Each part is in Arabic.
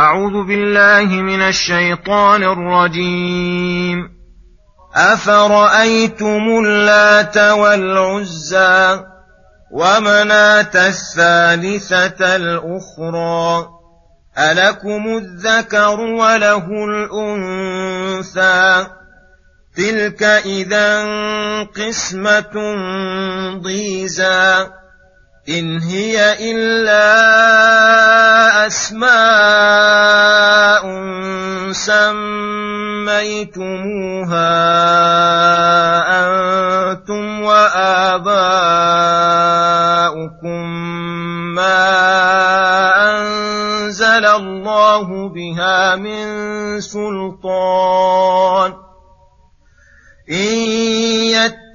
أعوذ بالله من الشيطان الرجيم. أفرأيتم اللات والعزى ومناة الثالثة الأخرى؟ ألكم الذكر وله الأنثى؟ تلك إذا قسمة ضيزى. إن هي إلا أسماء سميتموها أنتم وآباؤكم ما أنزل الله بها من سلطان إن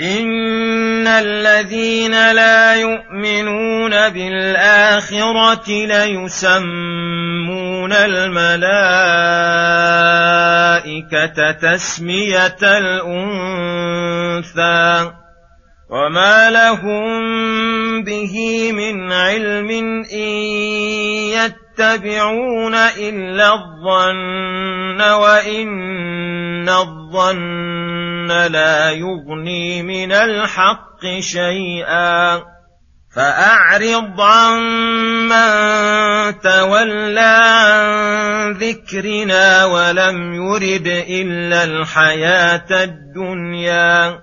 ان الذين لا يؤمنون بالاخره ليسمون الملائكه تسميه الانثى وما لهم به من علم ان يتبعون إلا الظن وإن الظن لا يغني من الحق شيئا فأعرض عن من تولى عن ذكرنا ولم يرد إلا الحياة الدنيا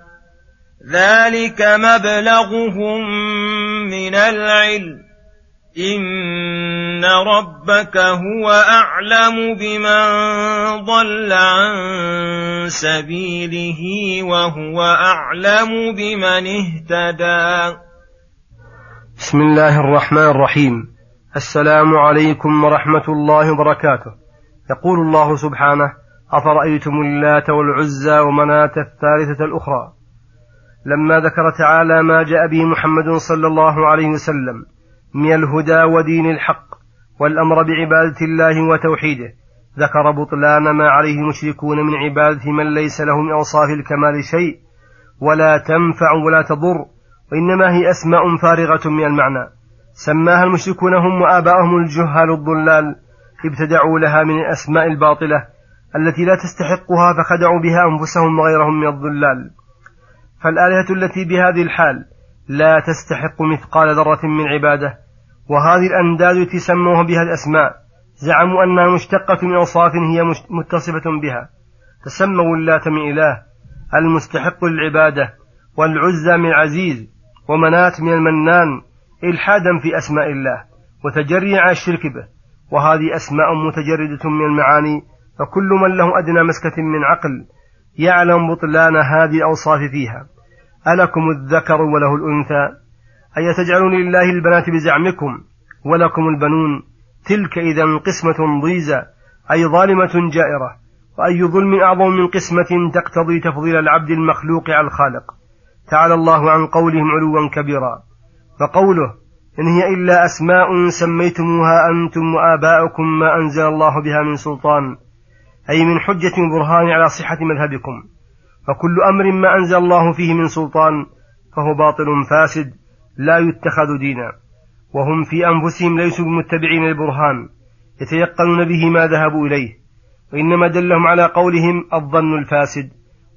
ذلك مبلغهم من العلم ان ربك هو اعلم بمن ضل عن سبيله وهو اعلم بمن اهتدى. بسم الله الرحمن الرحيم. السلام عليكم ورحمة الله وبركاته. يقول الله سبحانه أفرأيتم اللات والعزى ومناة الثالثة الأخرى؟ لما ذكر تعالى ما جاء به محمد صلى الله عليه وسلم من الهدى ودين الحق والأمر بعبادة الله وتوحيده. ذكر بطلان ما عليه المشركون من عبادة من ليس له من أوصاف الكمال شيء ولا تنفع ولا تضر وإنما هي أسماء فارغة من المعنى. سماها المشركون هم وآباؤهم الجهال الضلال ابتدعوا لها من الأسماء الباطلة التي لا تستحقها فخدعوا بها أنفسهم وغيرهم من الضلال. فالآلهة التي بهذه الحال لا تستحق مثقال ذرة من عبادة وهذه الأنداد التي سموها بها الأسماء زعموا أنها مشتقة من أوصاف هي متصفة بها. تسموا اللات من إله المستحق للعبادة والعزى من عزيز ومنات من المنان إلحادا في أسماء الله وتجريا على الشرك به. وهذه أسماء متجردة من المعاني فكل من له أدنى مسكة من عقل يعلم بطلان هذه الأوصاف فيها. ألكم الذكر وله الأنثى. أي تجعلون لله البنات بزعمكم ولكم البنون. تلك إذا قسمة ضيزى أي ظالمة جائرة. وأي ظلم أعظم من قسمة تقتضي تفضيل العبد المخلوق على الخالق. تعالى الله عن قولهم علوا كبيرا. فقوله إن هي إلا أسماء سميتموها أنتم وآباؤكم ما أنزل الله بها من سلطان. أي من حجة برهان على صحة مذهبكم. فكل أمر ما أنزل الله فيه من سلطان فهو باطل فاسد. لا يتخذ دينا وهم في أنفسهم ليسوا بمتبعين البرهان يتيقنون به ما ذهبوا إليه وإنما دلهم على قولهم الظن الفاسد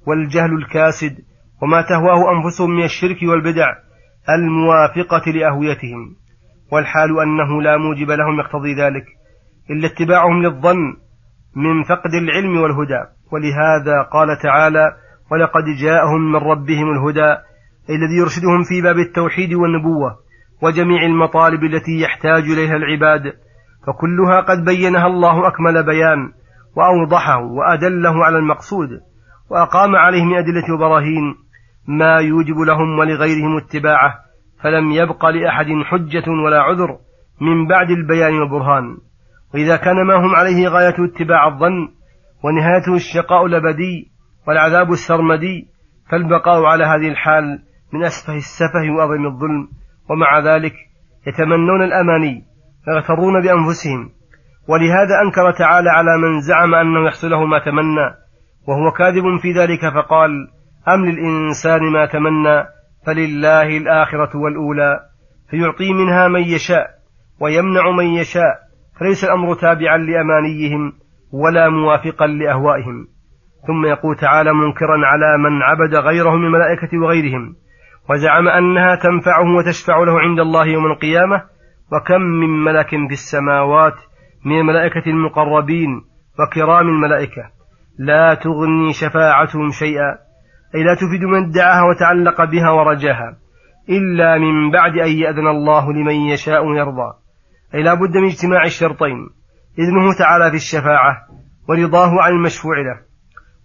والجهل الكاسد وما تهواه أنفسهم من الشرك والبدع الموافقة لأهويتهم والحال أنه لا موجب لهم يقتضي ذلك إلا اتباعهم للظن من فقد العلم والهدى ولهذا قال تعالى ولقد جاءهم من ربهم الهدى الذي يرشدهم في باب التوحيد والنبوة وجميع المطالب التي يحتاج إليها العباد فكلها قد بينها الله أكمل بيان وأوضحه وأدله على المقصود وأقام عليه من أدلة وبراهين ما يوجب لهم ولغيرهم اتباعه فلم يبق لأحد حجة ولا عذر من بعد البيان والبرهان. وإذا كان ما هم عليه غاية اتباع الظن ونهايته الشقاء الأبدي والعذاب السرمدي فالبقاء على هذه الحال من أسفه السفه وأظم الظلم ومع ذلك يتمنون الأماني ويغترون بأنفسهم. ولهذا أنكر تعالى على من زعم أنه يحصل له ما تمنى وهو كاذب في ذلك فقال أم للإنسان ما تمنى فلله الآخرة والأولى فيعطي منها من يشاء ويمنع من يشاء فليس الأمر تابعا لأمانيهم ولا موافقا لأهوائهم. ثم يقول تعالى منكرا على من عبد غيره من الملائكة وغيرهم وزعم أنها تنفعه وتشفع له عند الله يوم القيامة. وكم من ملك في السماوات من الملائكة المقربين وكرام الملائكة. لا تغني شفاعتهم شيئا. أي لا تفيد من ادعاها وتعلق بها ورجاها. إلا من بعد أن يأذن الله لمن يشاء ويرضى. أي لا بد من اجتماع الشرطين. إذنه تعالى في الشفاعة ورضاه عن المشفوع له.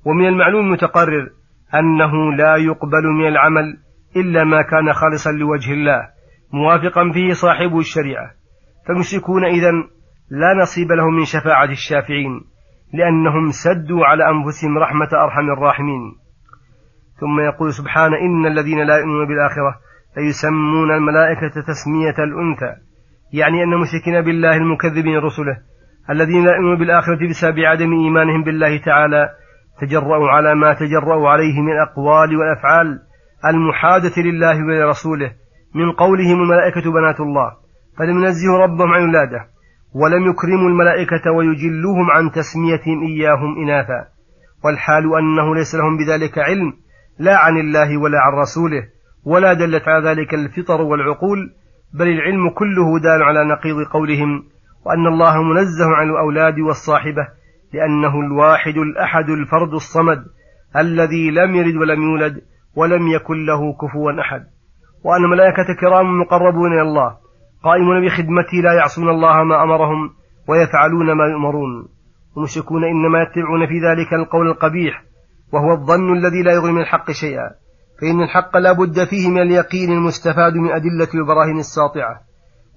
ومن المعلوم المتقرر أنه لا يقبل من العمل إلا ما كان خالصا لوجه الله موافقا فيه صاحب الشريعة. فالمشركون إذا لا نصيب لهم من شفاعة الشافعين لأنهم سدوا على أنفسهم رحمة أرحم الراحمين. ثم يقول سبحانه إن الذين لا يؤمنون بالآخرة فيسمون الملائكة تسمية الأنثى. يعني أن المشركين بالله المكذبين رسله الذين لا يؤمنون بالآخرة بسبب عدم إيمانهم بالله تعالى تجرأوا على ما تجرأوا عليه من الأقوال والأفعال المحادة لله ولرسوله من قولهم الملائكة بنات الله فلم ينزهوا ربهم عن ولاده ولم يكرموا الملائكة ويجلوهم عن تسميتهم إياهم إناثا والحال أنه ليس لهم بذلك علم لا عن الله ولا عن رسوله ولا دلت على ذلك الفطر والعقول بل العلم كله دال على نقيض قولهم وأن الله منزه عن الأولاد والصاحبة لأنه الواحد الأحد الفرد الصمد الذي لم يلد ولم يولد ولم يكن له كفوا أحد. وأن ملائكة كرام مقربون إلى الله قائمون بخدمته لا يعصون الله ما أمرهم ويفعلون ما يؤمرون. المشركون إنما يتبعون في ذلك القول القبيح وهو الظن الذي لا يغني من الحق شيئا. فإن الحق لا بد فيه من اليقين المستفاد من أدلة البراهين الساطعة.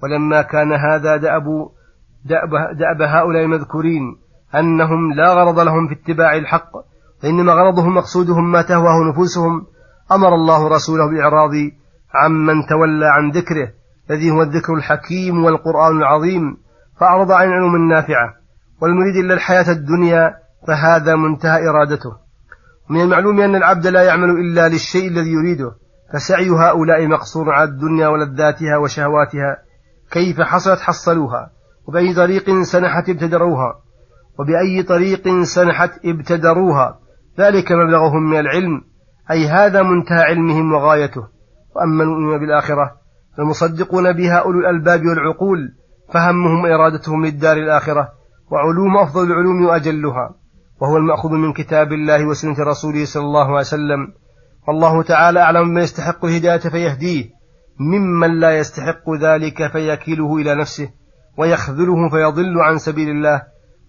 ولما كان هذا دأب, دأب, دأب هؤلاء المذكورين أنهم لا غرض لهم في اتباع الحق وإنما غرضهم مقصودهم ما تهواه نفوسهم أمر الله رسوله بالإعراض عمن تولى عن ذكره الذي هو الذكر الحكيم والقرآن العظيم فأعرض عن العلوم النافعة والمريد إلا الحياة الدنيا فهذا منتهى إرادته. من المعلوم أن العبد لا يعمل إلا للشيء الذي يريده فسعي هؤلاء مقصور على الدنيا ولذاتها وشهواتها كيف حصلت حصلوها وبأي طريق سنحت ابتدروها وبأي طريق سنحت ابتدروها ذلك مبلغهم من العلم أي هذا منتهى علمهم وغايته. وأما المؤمنون بالآخرة فالمصدقون بها أولو الألباب والعقول فهمهم إرادتهم للدار الآخرة وعلوم أفضل العلوم وأجلها. وهو المأخوذ من كتاب الله وسنة رسوله صلى الله عليه وسلم. والله تعالى أعلم من يستحق الهداية فيهديه. ممن لا يستحق ذلك فيكله إلى نفسه ويخذله فيضل عن سبيل الله.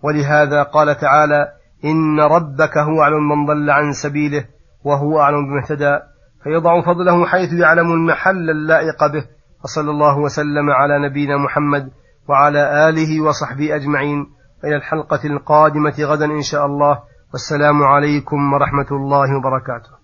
ولهذا قال تعالى إن ربك هو أعلم من ضل عن سبيله. وهو أعلم بما اهتدى فيضع فضله حيث يعلم المحل اللائق به وصلى الله وسلم على نبينا محمد وعلى آله وصحبه أجمعين. إلى الحلقة القادمة غدا إن شاء الله. والسلام عليكم ورحمة الله وبركاته.